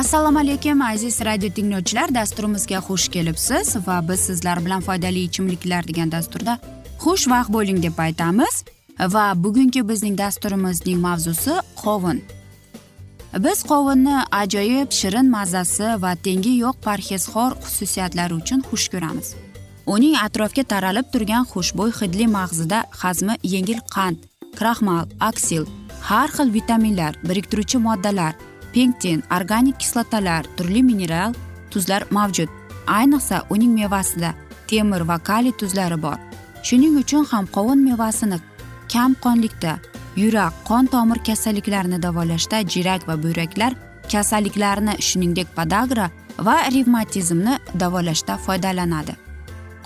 assalomu alaykum aziz radio tinglovchilar. Dasturimizga xush kelibsiz va biz sizlar bilan foydali ichimliklar degan dasturda xushvaqt bo'ling deb aytamiz. Va bugungi bizning dasturimizning mavzusi qovun. Biz qovunni ajoyib shirin mazasi va tengi yo'q parhezxor xususiyatlari uchun xush ko'ramiz. Uning atrofga taralib turgan xushbo'y hidli mag'zida hazmi yengil qand kraxmal aksil har xil vitaminlar biriktiruvchi moddalar pektin organik kislotalar turli mineral tuzlar mavjud. Ayniqsa uning mevasida temir va kaliy tuzlari bor. Shuning uchun ham qovun mevasini kam qonlikda yurak qon tomir kasalliklarini davolashda jirak va buyraklar kasalliklarini shuningdek podagra va revmatizmni davolashda foydalanadi.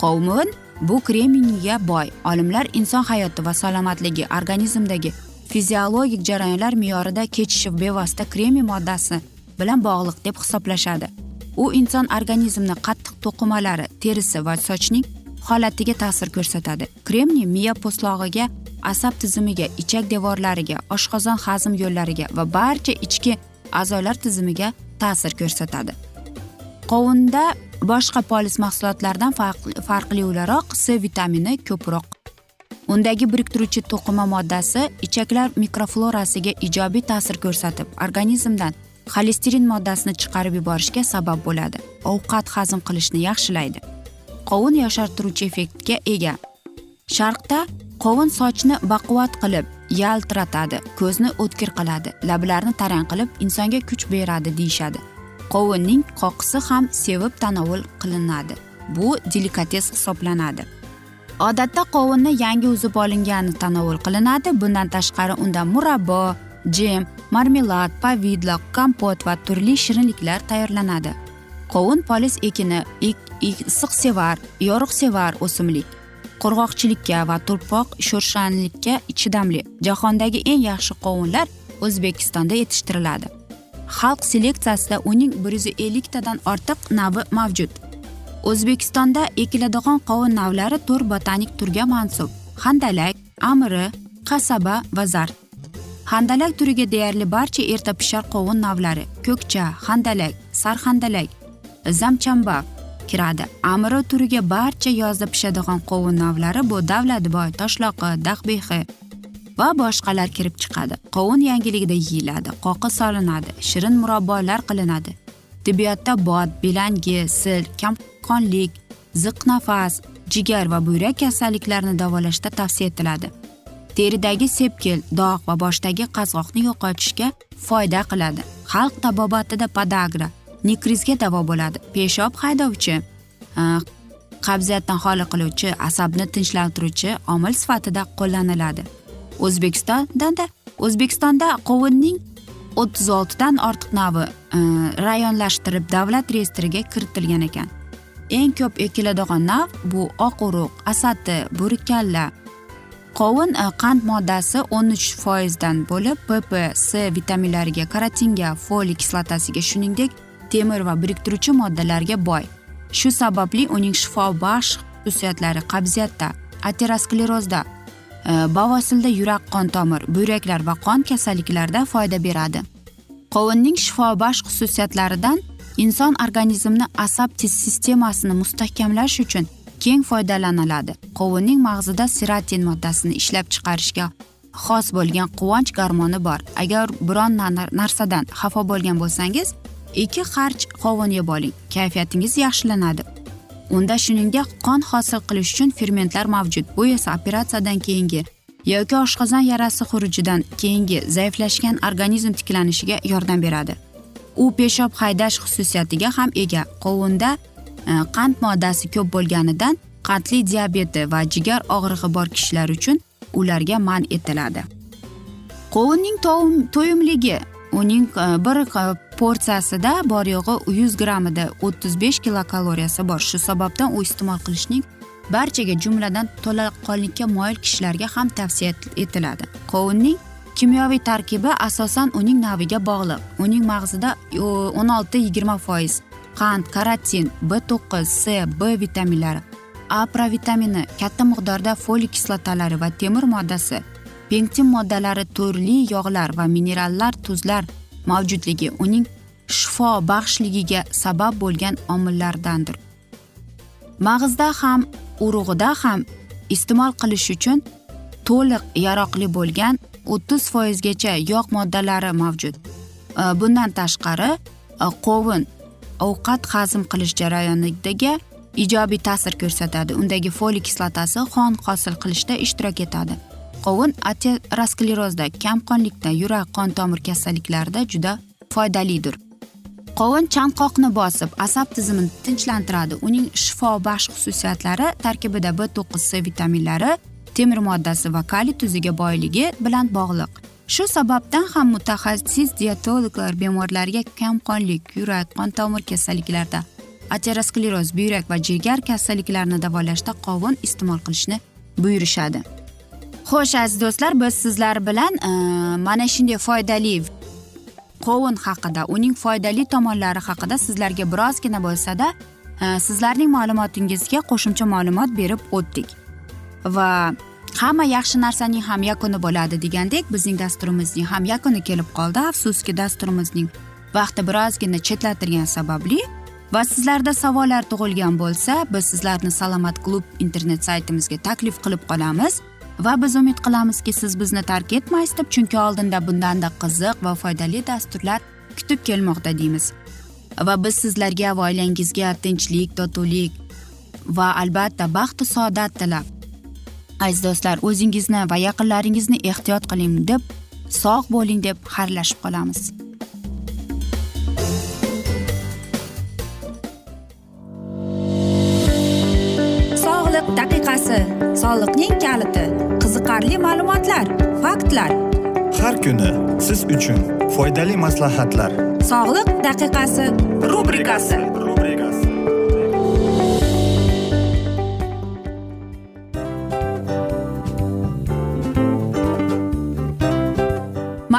Qovun bu kremniyga boy olimlar inson hayoti va salomatligi organizmdagi fiziologik jarayonlar me'yorida kechishi bevosita kremiy moddasi bilan bog'liq deb hisoblashadi. U inson organizmini qattiq to'qimalari terisi va sochning holatiga ta'sir ko'rsatadi. Kremniy miya po'stlog'iga asab tizimiga ichak devorlariga oshqozon hazm yo'llariga va barcha ichki a'zolar tizimiga ta'sir ko'rsatadi. Qovunda boshqa polis mahsulotlaridan farqli o'laroq c vitamini ko'proq undagi biriktiruvchi to'qima moddasi ichaklar mikroflorasiga ijobiy ta'sir ko'rsatib organizmdan xolesterin moddasini chiqarib yuborishga sabab bo'ladi. Ovqat hazm qilishni yaxshilaydi. Qovun yoshartiruvchi effektga ega. Sharqda qovun sochni baquvvat qilib yaltiratadi ko'zni o'tkir qiladi lablarni tarang qilib insonga kuch beradi deyishadi. Qovunning qoqisi ham sevib tanovul qilinadi. Bu delikates hisoblanadi. Odatda qovunni yangi uzib olingani tanovul qilinadi. Bundan tashqari undan murabbo jem marmelad pavidla kompot va turli shirinliklar tayyorlanadi. Qovun polis ekini issiqsevar yorug'sevar o'simlik qurg'oqchilikka va tuproq sho'rshanlikka chidamli jahondagi eng yaxshi qovunlar o'zbekistonda yetishtiriladi. Xalq seleksiyasida uning bir yuz elliktadan ortiq navi mavjud. O'zbekistonda ekiladigan qovun navlari to'rt botanik turga mansub. Handalak amiri qasaba va zard handalak turiga deyarli barcha erta pishar qovun navlari ko'kcha handalak sarhandalak zamchambaq kiradi. Amiri turiga barcha yozda pishadigan qovun navlari bu davlatboy toshloqi dahbehi va boshqalar kirib chiqadi. Qovun yangiligida yeyiladi qoqi solinadi shirin murabbolar qilinadi. Tibbiyotda bot belangi sil kam qonlik ziq nafas jigar va buyrak kasalliklarini davolashda tavsiya etiladi. Teridagi sepkil dog' va boshdagi qazg'oqni yo'qotishga foyda qiladi. Xalq tabobatida podagra nekrizga davo bo'ladi. Peshob haydovchi e, qabziyatdan xoli qiluvchi asabni tinchlantiruvchi omil sifatida qo'llaniladi. O'zbekistondada o'zbekistonda qovunning o'ttiz oltidan ortiq navi e, rayonlashtirib davlat reyestriga kiritilgan ekan. Eng ko'p ekiladigan nav bu oq urug' asati bo'rikalla qovun e, qand moddasi o'n uch foizdan bo'lib pp c vitaminlariga karotinga foliy kislotasiga shuningdek temir va biriktiruvchi moddalarga boy. Shu sababli uning shifobaxsh xususiyatlari qabziyatda aterosklerozda e, bavosilda yurak qon tomir buyraklar va qon kasalliklarida foyda beradi. Qovunning shifobaxsh xususiyatlaridan inson organizmni asab sistemasini mustahkamlash uchun keng foydalaniladi. Qovunning mag'zida seratin moddasini ishlab chiqarishga xos bo'lgan quvonch garmoni bor. Agar biron narsadan xafa bo'lgan bo'lsangiz ikki qarch qovun yeb oling. Kayfiyatingiz yaxshilanadi. Unda shuningdek qon hosil qilish uchun fermentlar mavjud. Bu esa operatsiyadan keyingi yoki oshqozon yarasi xurujidan keyingi zaiflashgan organizm tiklanishiga yordam beradi. U peshob haydash xususiyatiga ham ega. Qovunda e, qand moddasi ko'p bo'lganidan qandli diabeti va jigar og'rig'i bor kishilar uchun ularga man etiladi. Qovunning to'yimligi uning e, bir e, porsiyasida bor yo'g'i yuz grammida o'ttiz besh kilokaloriyasi bor. Shu sababdan u iste'mol qilishning barchaga jumladan to'laqonlikka moyil kishilarga ham tavsiya etiladi. Qovunning kimyoviy tarkibi asosan uning naviga bog'liq. Uning mag'zida o'n olti yigirma foiz qand karotin b to'qqiz c b vitaminlari a provitamini katta miqdorda foliy kislotalari va temir moddasi pektin moddalari turli yog'lar va minerallar tuzlar mavjudligi uning shifo baxshligiga sabab bo'lgan omillardandir. Mag'izda ham urug'ida ham iste'mol qilish uchun to'liq yaroqli bo'lgan o'ttiz foizgacha yog' moddalari mavjud. Э, bundan tashqari э, qovun ovqat hazm qilish jarayonidagi ijobiy ta'sir ko'rsatadi. Undagi foliy kislotasi qon hosil qilishda ishtirok etadi. Qovun aterosklerozda kamqonlikda yurak qon tomir kasalliklarida juda foydalidir. Qovun chanqoqni bosib asab tizimini tinchlantiradi. Uning shifobaxsh xususiyatlari tarkibida b to'qqiz c vitaminlari temir moddasi va kaliy tuziga boyligi bilan bog'liq. Shu sababdan ham mutaxassis dietologlar bemorlarga kamqonlik yurak qon tomir kasalliklarida ateroskleroz buyrak va jigar kasalliklarini davolashda qovun iste'mol qilishni buyurishadi. Xo'sh aziz do'stlar biz sizlar bilan e, mana shunday foydali qovun haqida uning foydali tomonlari haqida sizlarga birozgina bo'lsada e, sizlarning ma'lumotingizga qo'shimcha ma'lumot berib o'tdik. Va hamma yaxshi narsaning ham yakuni bo'ladi degandek bizning dasturimizning ham yakuni kelib qoldi. Afsuski dasturimizning vaqti birozgina chetlatilgani sababli va sizlarda savollar tug'ilgan bo'lsa biz sizlarni salomat klub internet saytimizga taklif qilib qolamiz va biz umid qilamizki siz bizni tark etmaysiz deb chunki oldinda bundanda qiziq va foydali dasturlar kutib kelmoqda deymiz. Va biz sizlarga va oilangizga tinchlik totuvlik va albatta baxtu saodat tilab aziz do'stlar o'zingizni va yaqinlaringizni ehtiyot qiling deb sog' bo'ling deb xayrlashib qolamiz. Sog'liq daqiqasi soliqning kaliti qiziqarli ma'lumotlar faktlar. Har kuni siz uchun foydali maslahatlar. Sog'liq daqiqasi rubrikasi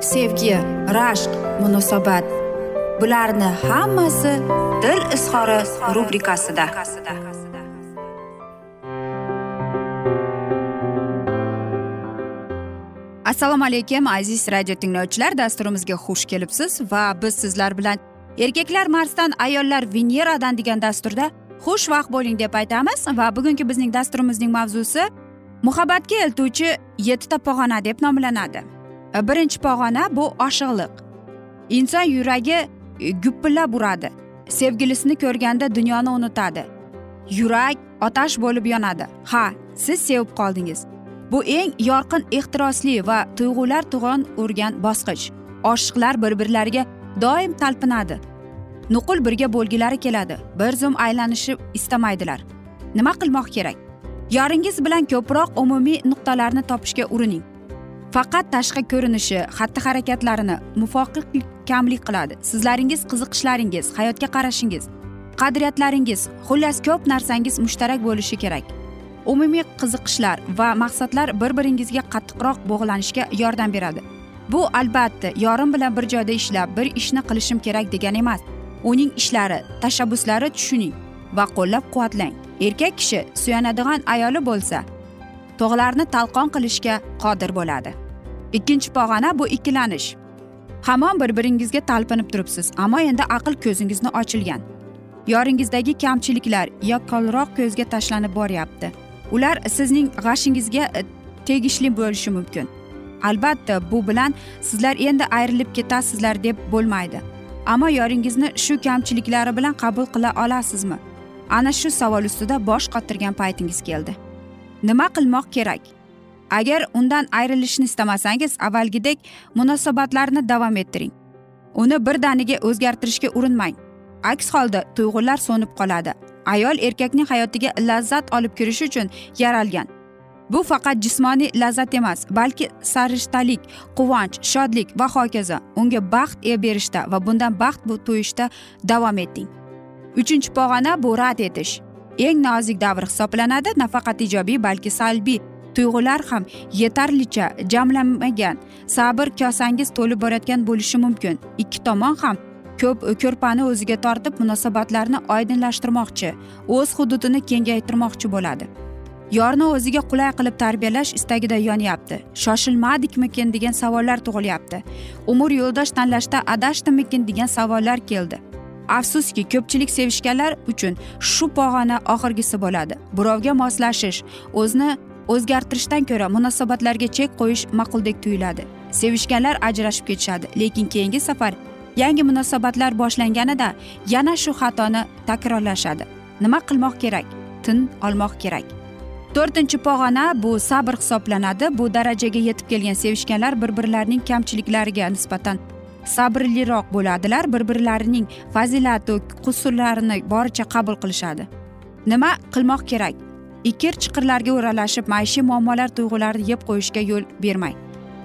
sevgi rashq munosabat. Bularni hammasi dil izhori rubrikasida. Assalomu alaykum aziz radio tinglovchilar. Dasturimizga xush kelibsiz va biz sizlar bilan erkaklar marsdan ayollar veneradan degan dasturda xushvaqt bo'ling deb aytamiz. Va bugungi bizning dasturimizning mavzusi muhabbatga eltuvchi yettita pog'ona deb nomlanadi. E, birinchi pog'ona bu oshiqliq. Inson yuragi e, gupillab uradi. Sevgilisini ko'rganda dunyoni unutadi. Yurak otash bo'lib yonadi. Ha siz sevib qoldingiz. Bu eng yorqin ehtirosli va tuyg'ular tug'on urgan bosqich. Oshiqlar bir birlariga doim talpinadi. Nuqul birga bo'lgilari keladi. Bir zum aylanishib istamaydilar. Nima qilmoq kerak? Yoringiz bilan ko'proq umumiy nuqtalarni topishga urining. Faqat tashqi ko'rinishi xatti harakatlarini muvofiq kamlik qiladi. Sizlaringiz qiziqishlaringiz hayotga qarashingiz qadriyatlaringiz xullas ko'p narsangiz mushtarak bo'lishi kerak. Umumiy qiziqishlar va maqsadlar bir biringizga qattiqroq bog'lanishga yordam beradi. Bu albatta yorim bilan bir joyda ishlab bir ishni qilishim kerak degani emas. Uning ishlari tashabbuslari tushuning va qo'llab quvvatlang erkak kishi suyanadigan ayoli bo'lsa tog'larni talqon qilishga qodir bo'ladi. Ikkinchi pog'ona bu ikkilanish. Hamon bir biringizga talpinib turibsiz ammo endi aql ko'zingizni ochilgan. Yoringizdagi kamchiliklar yaqqolroq ko'zga tashlanib boryapti. Ular sizning g'ashingizga e, tegishli bo'lishi mumkin. Albatta bu bilan sizlar endi ayrilib ketasizlar deb bo'lmaydi. Ammo yoringizni shu kamchiliklari bilan qabul qila olasizmi? Ana shu savol ustida bosh qotirgan paytingiz keldi. Nima qilmoq kerak? Agar undan ayrilishni istamasangiz avvalgidek munosabatlarni davom ettiring. Uni birdaniga o'zgartirishga urinmang. Aks holda tuyg'ular so'nib qoladi. Ayol erkakning hayotiga lazzat olib kirish uchun yaralgan. Bu faqat jismoniy lazzat emas balki sarishtalik quvonch shodlik va hokazo. Unga baxt e berishda va bundan baxt bu to'yishda davom eting uchinchi pog'ona bu rad etish. Eng nozik davr hisoblanadi nafaqat ijobiy balki salbiy tuyg'ular ham yetarlicha jamlanmagan sabr kosangiz to'lib borayotgan bo'lishi mumkin. Ikki tomon ham ko'p ko'rpani o'ziga tortib munosabatlarni oydinlashtirmoqchi o'z hududini kengaytirmoqchi bo'ladi. Yorni o'ziga qulay qilib tarbiyalash istagida yonyapti. Shoshilmadikmikin degan savollar tug'ilyapti. Umr yo'ldosh tanlashda adashdimikin degan savollar keldi. Afsuski ko'pchilik sevishganlar uchun shu pog'ona oxirgisi bo'ladi. Birovga moslashish o'zni o'zgartirishdan ko'ra munosabatlarga chek qo'yish ma'quldek tuyuladi. Sevishganlar ajrashib ketishadi lekin keyingi safar yangi munosabatlar boshlanganida yana shu xatoni takrorlashadi. Nima qilmoq kerak? Tin olmoq kerak. To'rtinchi pog'ona bu sabr hisoblanadi. Bu darajaga yetib kelgan sevishganlar bir birlarining kamchiliklariga nisbatan sabrliroq bo'ladilar bir birlarining fazilatu qusurlarini boricha qabul qilishadi. Nima qilmoq kerak? Ikir chiqirlarga o'ralashib maishiy muammolar tuyg'ularni yeb qo'yishga yo'l bermang.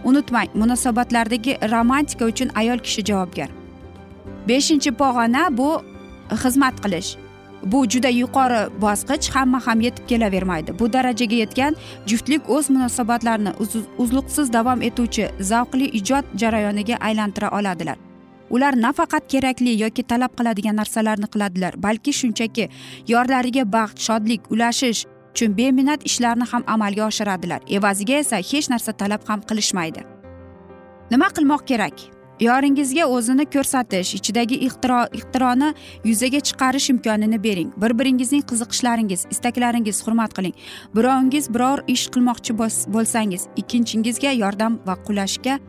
Unutmang munosabatlardagi romantika uchun ayol kishi javobgar. Beshinchi pog'ona bu xizmat qilish. Bu juda yuqori bosqich hamma ham yetib kelavermaydi. Bu darajaga yetgan juftlik o'z munosabatlarini uzluqsiz davom etuvchi zavqli ijod jarayoniga aylantira oladilar. Ular nafaqat kerakli yoki talab qiladigan narsalarni qiladilar balki shunchaki yorlariga baxt shodlik ulashish uchun beminnat ishlarni ham amalga oshiradilar. Evaziga esa hech narsa talab ham qilishmaydi. Nima qilmoq kerak? Yoringizga o'zini ko'rsatish ichidagi ixtiro ixtironi yuzaga chiqarish imkonini bering. Bir biringizning qiziqishlaringiz istaklaringiz hurmat qiling. Birovingiz biror ish qilmoqchi bo'lsangiz ikkinchingizga yordam va qulashga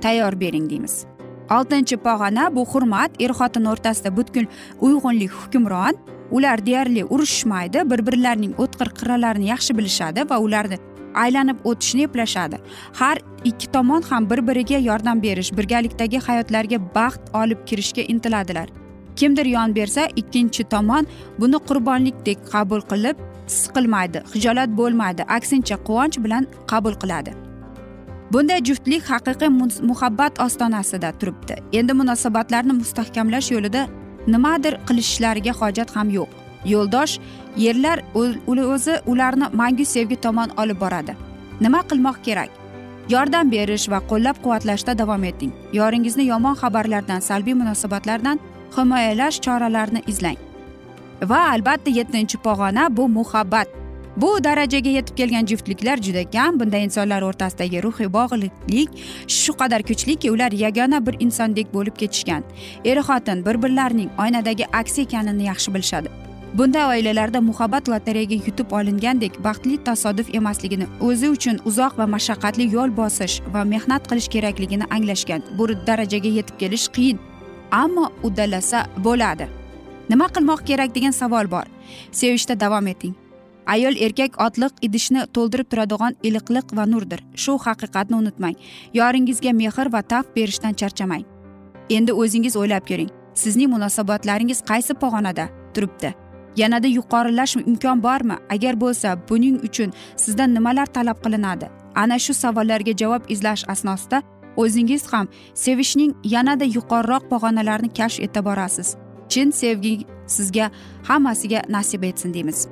tayyor bering deymiz. Oltinchi pog'ona bu hurmat er xotin o'rtasida butkul uyg'unlik hukmron. Ular deyarli urushishmaydi bir birlarining o'tkir qirralarini yaxshi bilishadi va ularni aylanib o'tishni eplashadi. Har ikki tomon ham bir biriga yordam berish birgalikdagi hayotlarga baxt olib kirishga intiladilar. Kimdir yon bersa ikkinchi tomon buni qurbonlikdek qabul qilib siqilmaydi hijolat bo'lmaydi aksincha quvonch bilan qabul qiladi. Bunday juftlik haqiqiy muhabbat ostonasida turibdi. Endi munosabatlarni mustahkamlash yo'lida nimadir qilishlariga hojat ham yo'q. Yo'ldosh yerlar o'zi ularni mangu sevgi tomon olib boradi. Nima qilmoq kerak? Yordam berish va qo'llab quvvatlashda davom eting. Yoringizni yomon xabarlardan salbiy munosabatlardan himoyalash choralarini izlang. Va albatta yettinchi pog'ona bu muhabbat. Bu darajaga yetib kelgan juftliklar juda kam. Bunday insonlar o'rtasidagi ruhiy bog'liqlik shu qadar kuchliki ular yagona bir insondek bo'lib ketishgan. Er xotin bir birlarining oynadagi aksi ekanini yaxshi bilishadi. Bunday oilalarda muhabbat lotereyaga yutib olingandek baxtli tasodif emasligini o'zi uchun uzoq va mashaqqatli yo'l bosish va mehnat qilish kerakligini anglashgan bu darajaga yetib kelish qiyin. Ammo uddalasa bo'ladi. Nima qilmoq kerak degan savol bor. Sevishda davom eting. Ayol erkak otliq idishni to'ldirib turadigan iliqliq va nurdir. Shu haqiqatni unutmang. Yoringizga mehr va taf berishdan charchamang. Endi o'zingiz o'ylab ko'ring. Sizning munosabatlaringiz qaysi pog'onada turibdi? Yanada yuqorilash imkon bormi? Agar bo'lsa buning uchun sizdan nimalar talab qilinadi? Ana shu savollarga javob izlash asnosida o'zingiz ham sevishning yanada yuqoriroq pog'onalarini kashf eta borasiz. Chin sevgi sizga hammasiga nasib etsin deymiz.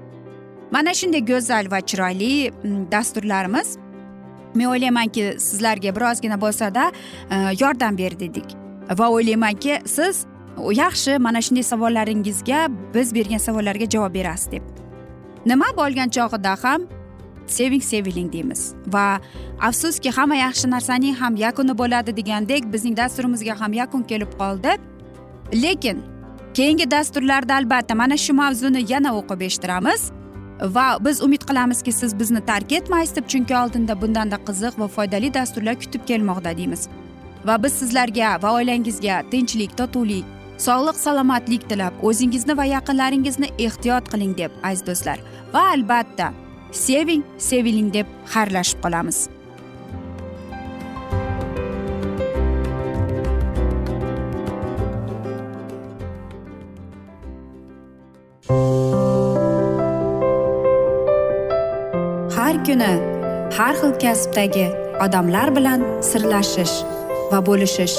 Mana shunday go'zal va chiroyli mm, dasturlarimiz. Men o'ylaymanki sizlarga birozgina bo'lsada e, yordam berdi dedik. Va o'ylaymanki siz yaxshi mana shunday savollaringizga biz bergan savollarga javob berasiz deb. Nima bo'lgan chog'ida ham seving seviling deymiz. Va afsuski hamma yaxshi narsaning ham yakuni bo'ladi degandek bizning dasturimizga ham yakun kelib qoldi. Lekin keyingi dasturlarda albatta mana shu mavzuni yana o'qib eshittiramiz va biz umid qilamizki siz bizni tark etmaysiz deb chunki oldinda bundanda qiziq va foydali dasturlar kutib kelmoqda deymiz. Va biz sizlarga va oilangizga tinchlik totuvlik sog'lik salomatlik tilab o'zingizni va yaqinlaringizni ehtiyot qiling deb aziz do'stlar. Va albatta seving seviling deb xayrlashib qolamiz. Har kuni har xil kasbdagi odamlar bilan sirlashish va bo'lishish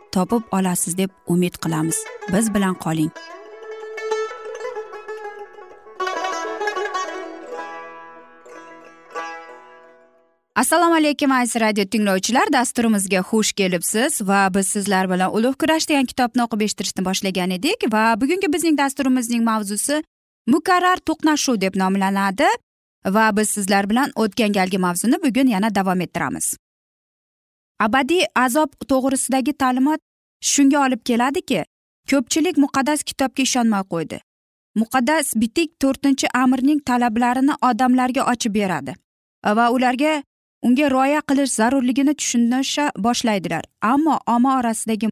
topib olasiz deb umid qilamiz. Biz bilan qoling. Assalomu alaykum aziz radio tinglovchilar. Dasturimizga xush kelibsiz va biz sizlar bilan ulug' kurash degan kitobni o'qib eshittirishni boshlagan edik va bugungi bizning dasturimizning mavzusi mukarrar to'qnashuv deb nomlanadi va biz sizlar bilan o'tgan galgi mavzuni bugun yana davom ettiramiz. Abadiy azob to'g'risidagi ta'limot shunga olib keladiki ko'pchilik muqaddas kitobga ishonmay qo'ydi. Muqaddas bitik to'rtinchi amirning talablarini odamlarga ochib beradi va ularga unga rioya qilish zarurligini tushunisha boshlaydilar. Ammo omma orasidagi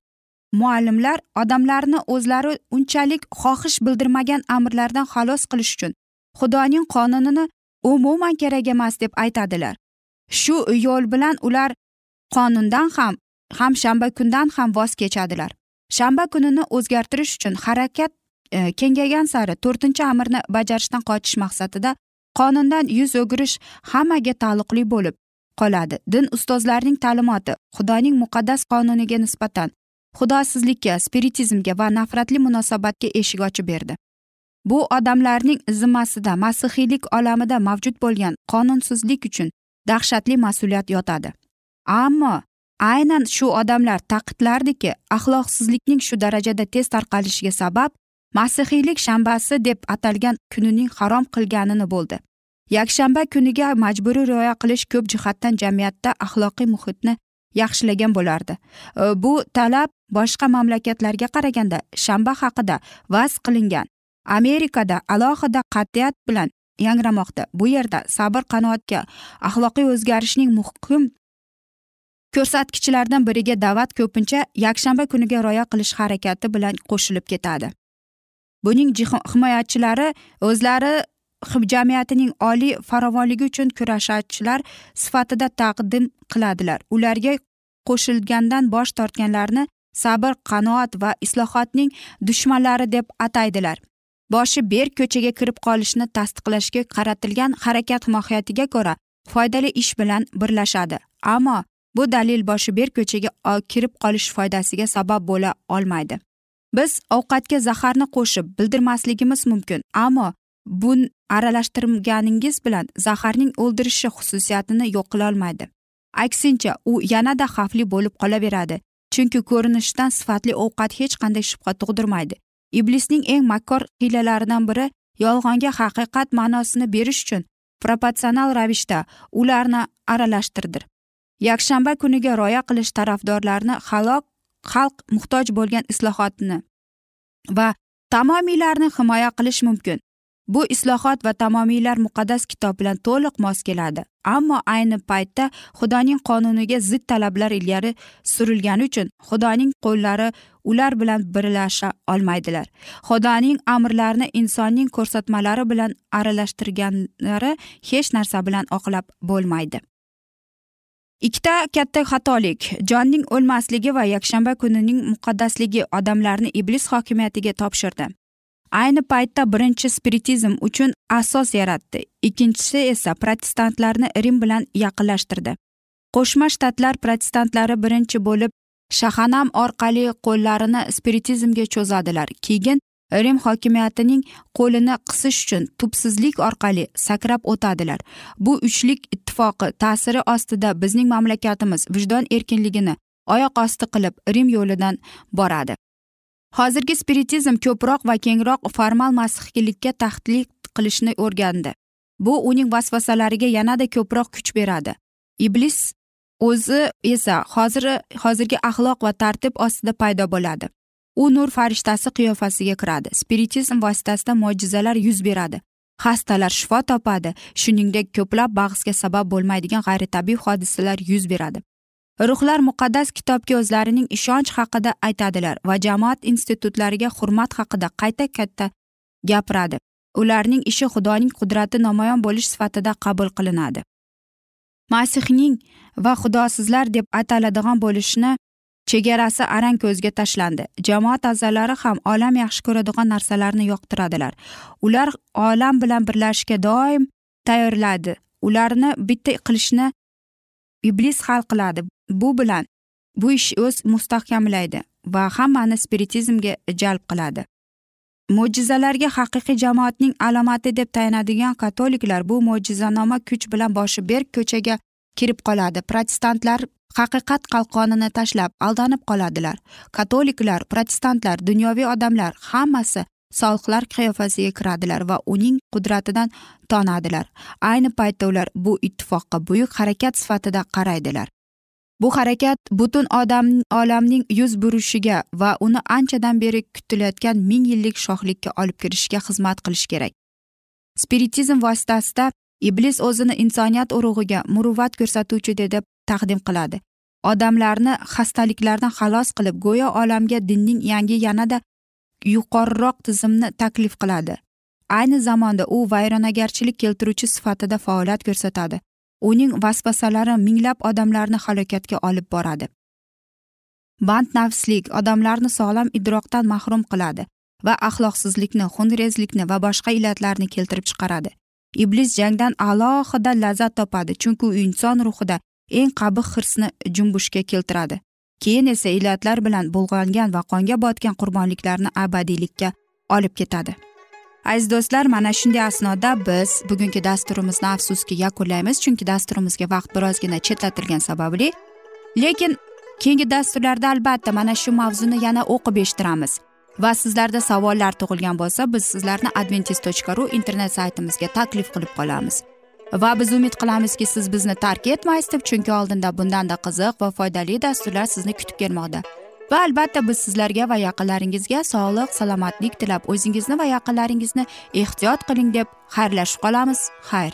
muallimlar odamlarni o'zlari unchalik xohish bildirmagan amirlardan xalos qilish uchun xudoning qonunini umuman kerak emas deb aytadilar. Shu yo'l bilan ular qonundan ham ham shanba kundan ham voz kechadilar. Shanba kunini o'zgartirish uchun harakat e, kengaygan sari to'rtinchi amirni bajarishdan qochish maqsadida qonundan yuz o'girish hammaga taalluqli bo'lib qoladi. Din ustozlarining ta'limoti xudoning muqaddas qonuniga nisbatan xudosizlikka spiritizmga va nafratli munosabatga eshik ochib berdi. Bu odamlarning zimmasida masihiylik olamida mavjud bo'lgan qonunsizlik uchun dahshatli mas'uliyat yotadi. Ammo aynan shu odamlar ta'kidlardiki axloqsizlikning shu darajada tez tarqalishiga sabab masihiylik shanbasi deb atalgan kunining harom qilganini bo'ldi. Yakshanba kuniga majburiy rioya qilish ko'p jihatdan jamiyatda axloqiy muhitni yaxshilagan bo'lardi. Bu talab boshqa mamlakatlarga qaraganda shanba haqida vaz qilingan. Amerikada alohida qat'iyat bilan yangramoqda. Bu yerda sabr qanoatga axloqiy o'zgarishning muhim ko'rsatkichlardan biriga da'vat ko'pincha yakshanba kuniga rioya qilish harakati bilan qo'shilib ketadi. Buning himoyachilari o'zlari jamiyatining oliy farovonligi uchun kurashchilar sifatida taqdim qiladilar. Ularga qo'shilgandan bosh tortganlarni sabr qanoat va islohotning dushmanlari deb ataydilar. Boshi berk ko'chaga kirib qolishni tasdiqlashga qaratilgan harakat mohiyatiga ko'ra foydali ish bilan birlashadi. Ammo bu dalil boshi berk ko'chaga kirib qolish foydasiga sabab bo'la olmaydi. Biz ovqatga zaharni qo'shib bildirmasligimiz mumkin ammo bun aralashtirganingiz bilan zaharning o'ldirishi xususiyatini yo'q qilolmaydi aksincha u yanada xavfli bo'lib qolaveradi chunki ko'rinishidan sifatli ovqat hech qanday shubha tug'dirmaydi. Iblisning eng makkor hiylalaridan biri yolg'onga haqiqat ma'nosini berish uchun proporsional ravishda ularni aralashtirdir. Yakshanba kuniga rioya qilish tarafdorlarini halok xalq muhtoj bo'lgan islohotni va tamomiylarni himoya qilish mumkin. Bu islohot va tamomiylar muqaddas kitob bilan to'liq mos keladi ammo ayni paytda xudoning qonuniga zid talablar ilgari surilgani uchun xudoning qo'llari ular bilan birlasha olmaydilar. Xudoning amrlarini insonning ko'rsatmalari bilan aralashtirganlari hech narsa bilan oqlab bo'lmaydi. Ikkita katta xatolik. Jonning o'lmasligi va yakshanba kunining muqaddasligi odamlarni iblis hokimiyatiga topshirdi. Ayni paytda birinchi spiritizm uchun asos yaratdi ikkinchisi esa protestantlarni rim bilan yaqinlashtirdi. Qo'shma shtatlar protestantlari birinchi bo'lib shahanam orqali qo'llarini spiritizmga cho'zadilar. Keyin rim hokimiyatining qo'lini qisish uchun tubsizlik orqali sakrab o'tadilar. Bu uchlik ittifoqi ta'siri ostida bizning mamlakatimiz vijdon erkinligini oyoq osti qilib rim yo'lidan boradi. Hozirgi spiritizm ko'proq va kengroq formal masihiylikka tahdid qilishni o'rgandi. Bu uning vasvasalariga yanada ko'proq kuch beradi. Iblis o'zi esa hozir hozirgi axloq va tartib ostida paydo bo'ladi. U nur farishtasi qiyofasiga kiradi. Spiritizm vositasida mo'jizalar yuz beradi. Xastalar shifo topadi. Shuningdek ko'plab bahsga sabab bo'lmaydigan g'ayritabiiy hodisalar yuz beradi. Ruhlar muqaddas kitobga o'zlarining ishonch haqida aytadilar va jamoat institutlariga hurmat haqida qayta qayta gapiradi. Ularning ishi xudoning qudrati namoyon bo'lish sifatida qabul qilinadi. Masihning va xudosizlar deb ataladigan bo'lishni chegarasi arang ko'zga tashlandi. Jamoat a'zolari ham olam yaxshi ko'radigan narsalarni yoqtiradilar. Ular olam bilan birlashishga doim tayyorladi ularni bitta qilishni iblis hal qiladi. Bu bilan bu ish o'z mustahkamlaydi va hammani spiritizmga jalb qiladi. Mo'jizalarga haqiqiy jamoatning alomati deb tayanadigan katoliklar bu mo'jizanoma kuch bilan boshi berk ko'chaga kirib qoladi. Protestantlar haqiqat qalqonini tashlab aldanib qoladilar. Katoliklar protestantlar dunyoviy odamlar hammasi solihlar qiyofasiga kiradilar va uning qudratidan tonadilar. Ayni paytda ular bu ittifoqqa buyuk harakat sifatida qaraydilar. Bu harakat butun odam olamning yuz burishiga va uni anchadan beri kutilayotgan ming yillik shohlikka olib kirishga xizmat qilishi kerak. Spiritizm vositasida iblis o'zini insoniyat urug'iga muruvvat ko'rsatuvchi deb taqdim qiladi. Odamlarni xastaliklardan xalos qilib go'yo olamga dinning yangi yanada yuqoriroq tizimni taklif qiladi. Ayni zamonda u vayronagarchilik keltiruvchi sifatida faoliyat ko'rsatadi. Uning vasvasalari minglab odamlarni halokatga olib boradi. Bandnafslik odamlarni sog'lom idroqdan mahrum qiladi va axloqsizlikni xunrezlikni va boshqa illatlarni keltirib chiqaradi. Iblis jangdan alohida lazzat topadi chunki u inson ruhida eng qabih hirsni jumbushga keltiradi. Keyin esa illatlar bilan bulg'angan va qonga botgan qurbonliklarni abadiylikka olib ketadi. Aziz do'stlar mana shunday asnoda biz bugungi dasturimizni afsuski yakunlaymiz chunki dasturimizga vaqt birozgina chetlatilgani sababli. Lekin keyingi dasturlarda albatta mana shu mavzuni yana o'qib eshittiramiz. Va sizlarda savollar tug'ilgan bo'lsa biz sizlarni adventis tochka ru internet saytimizga taklif qilib qolamiz. Va biz umid qilamizki siz bizni tark etmaysiz deb chunki oldinda bundanda qiziq va foydali dasturlar sizni kutib kelmoqda. Va albatta biz sizlarga va yaqinlaringizga sog'lik salomatlik tilab o'zingizni va yaqinlaringizni ehtiyot qiling deb xayrlashib qolamiz. Xayr.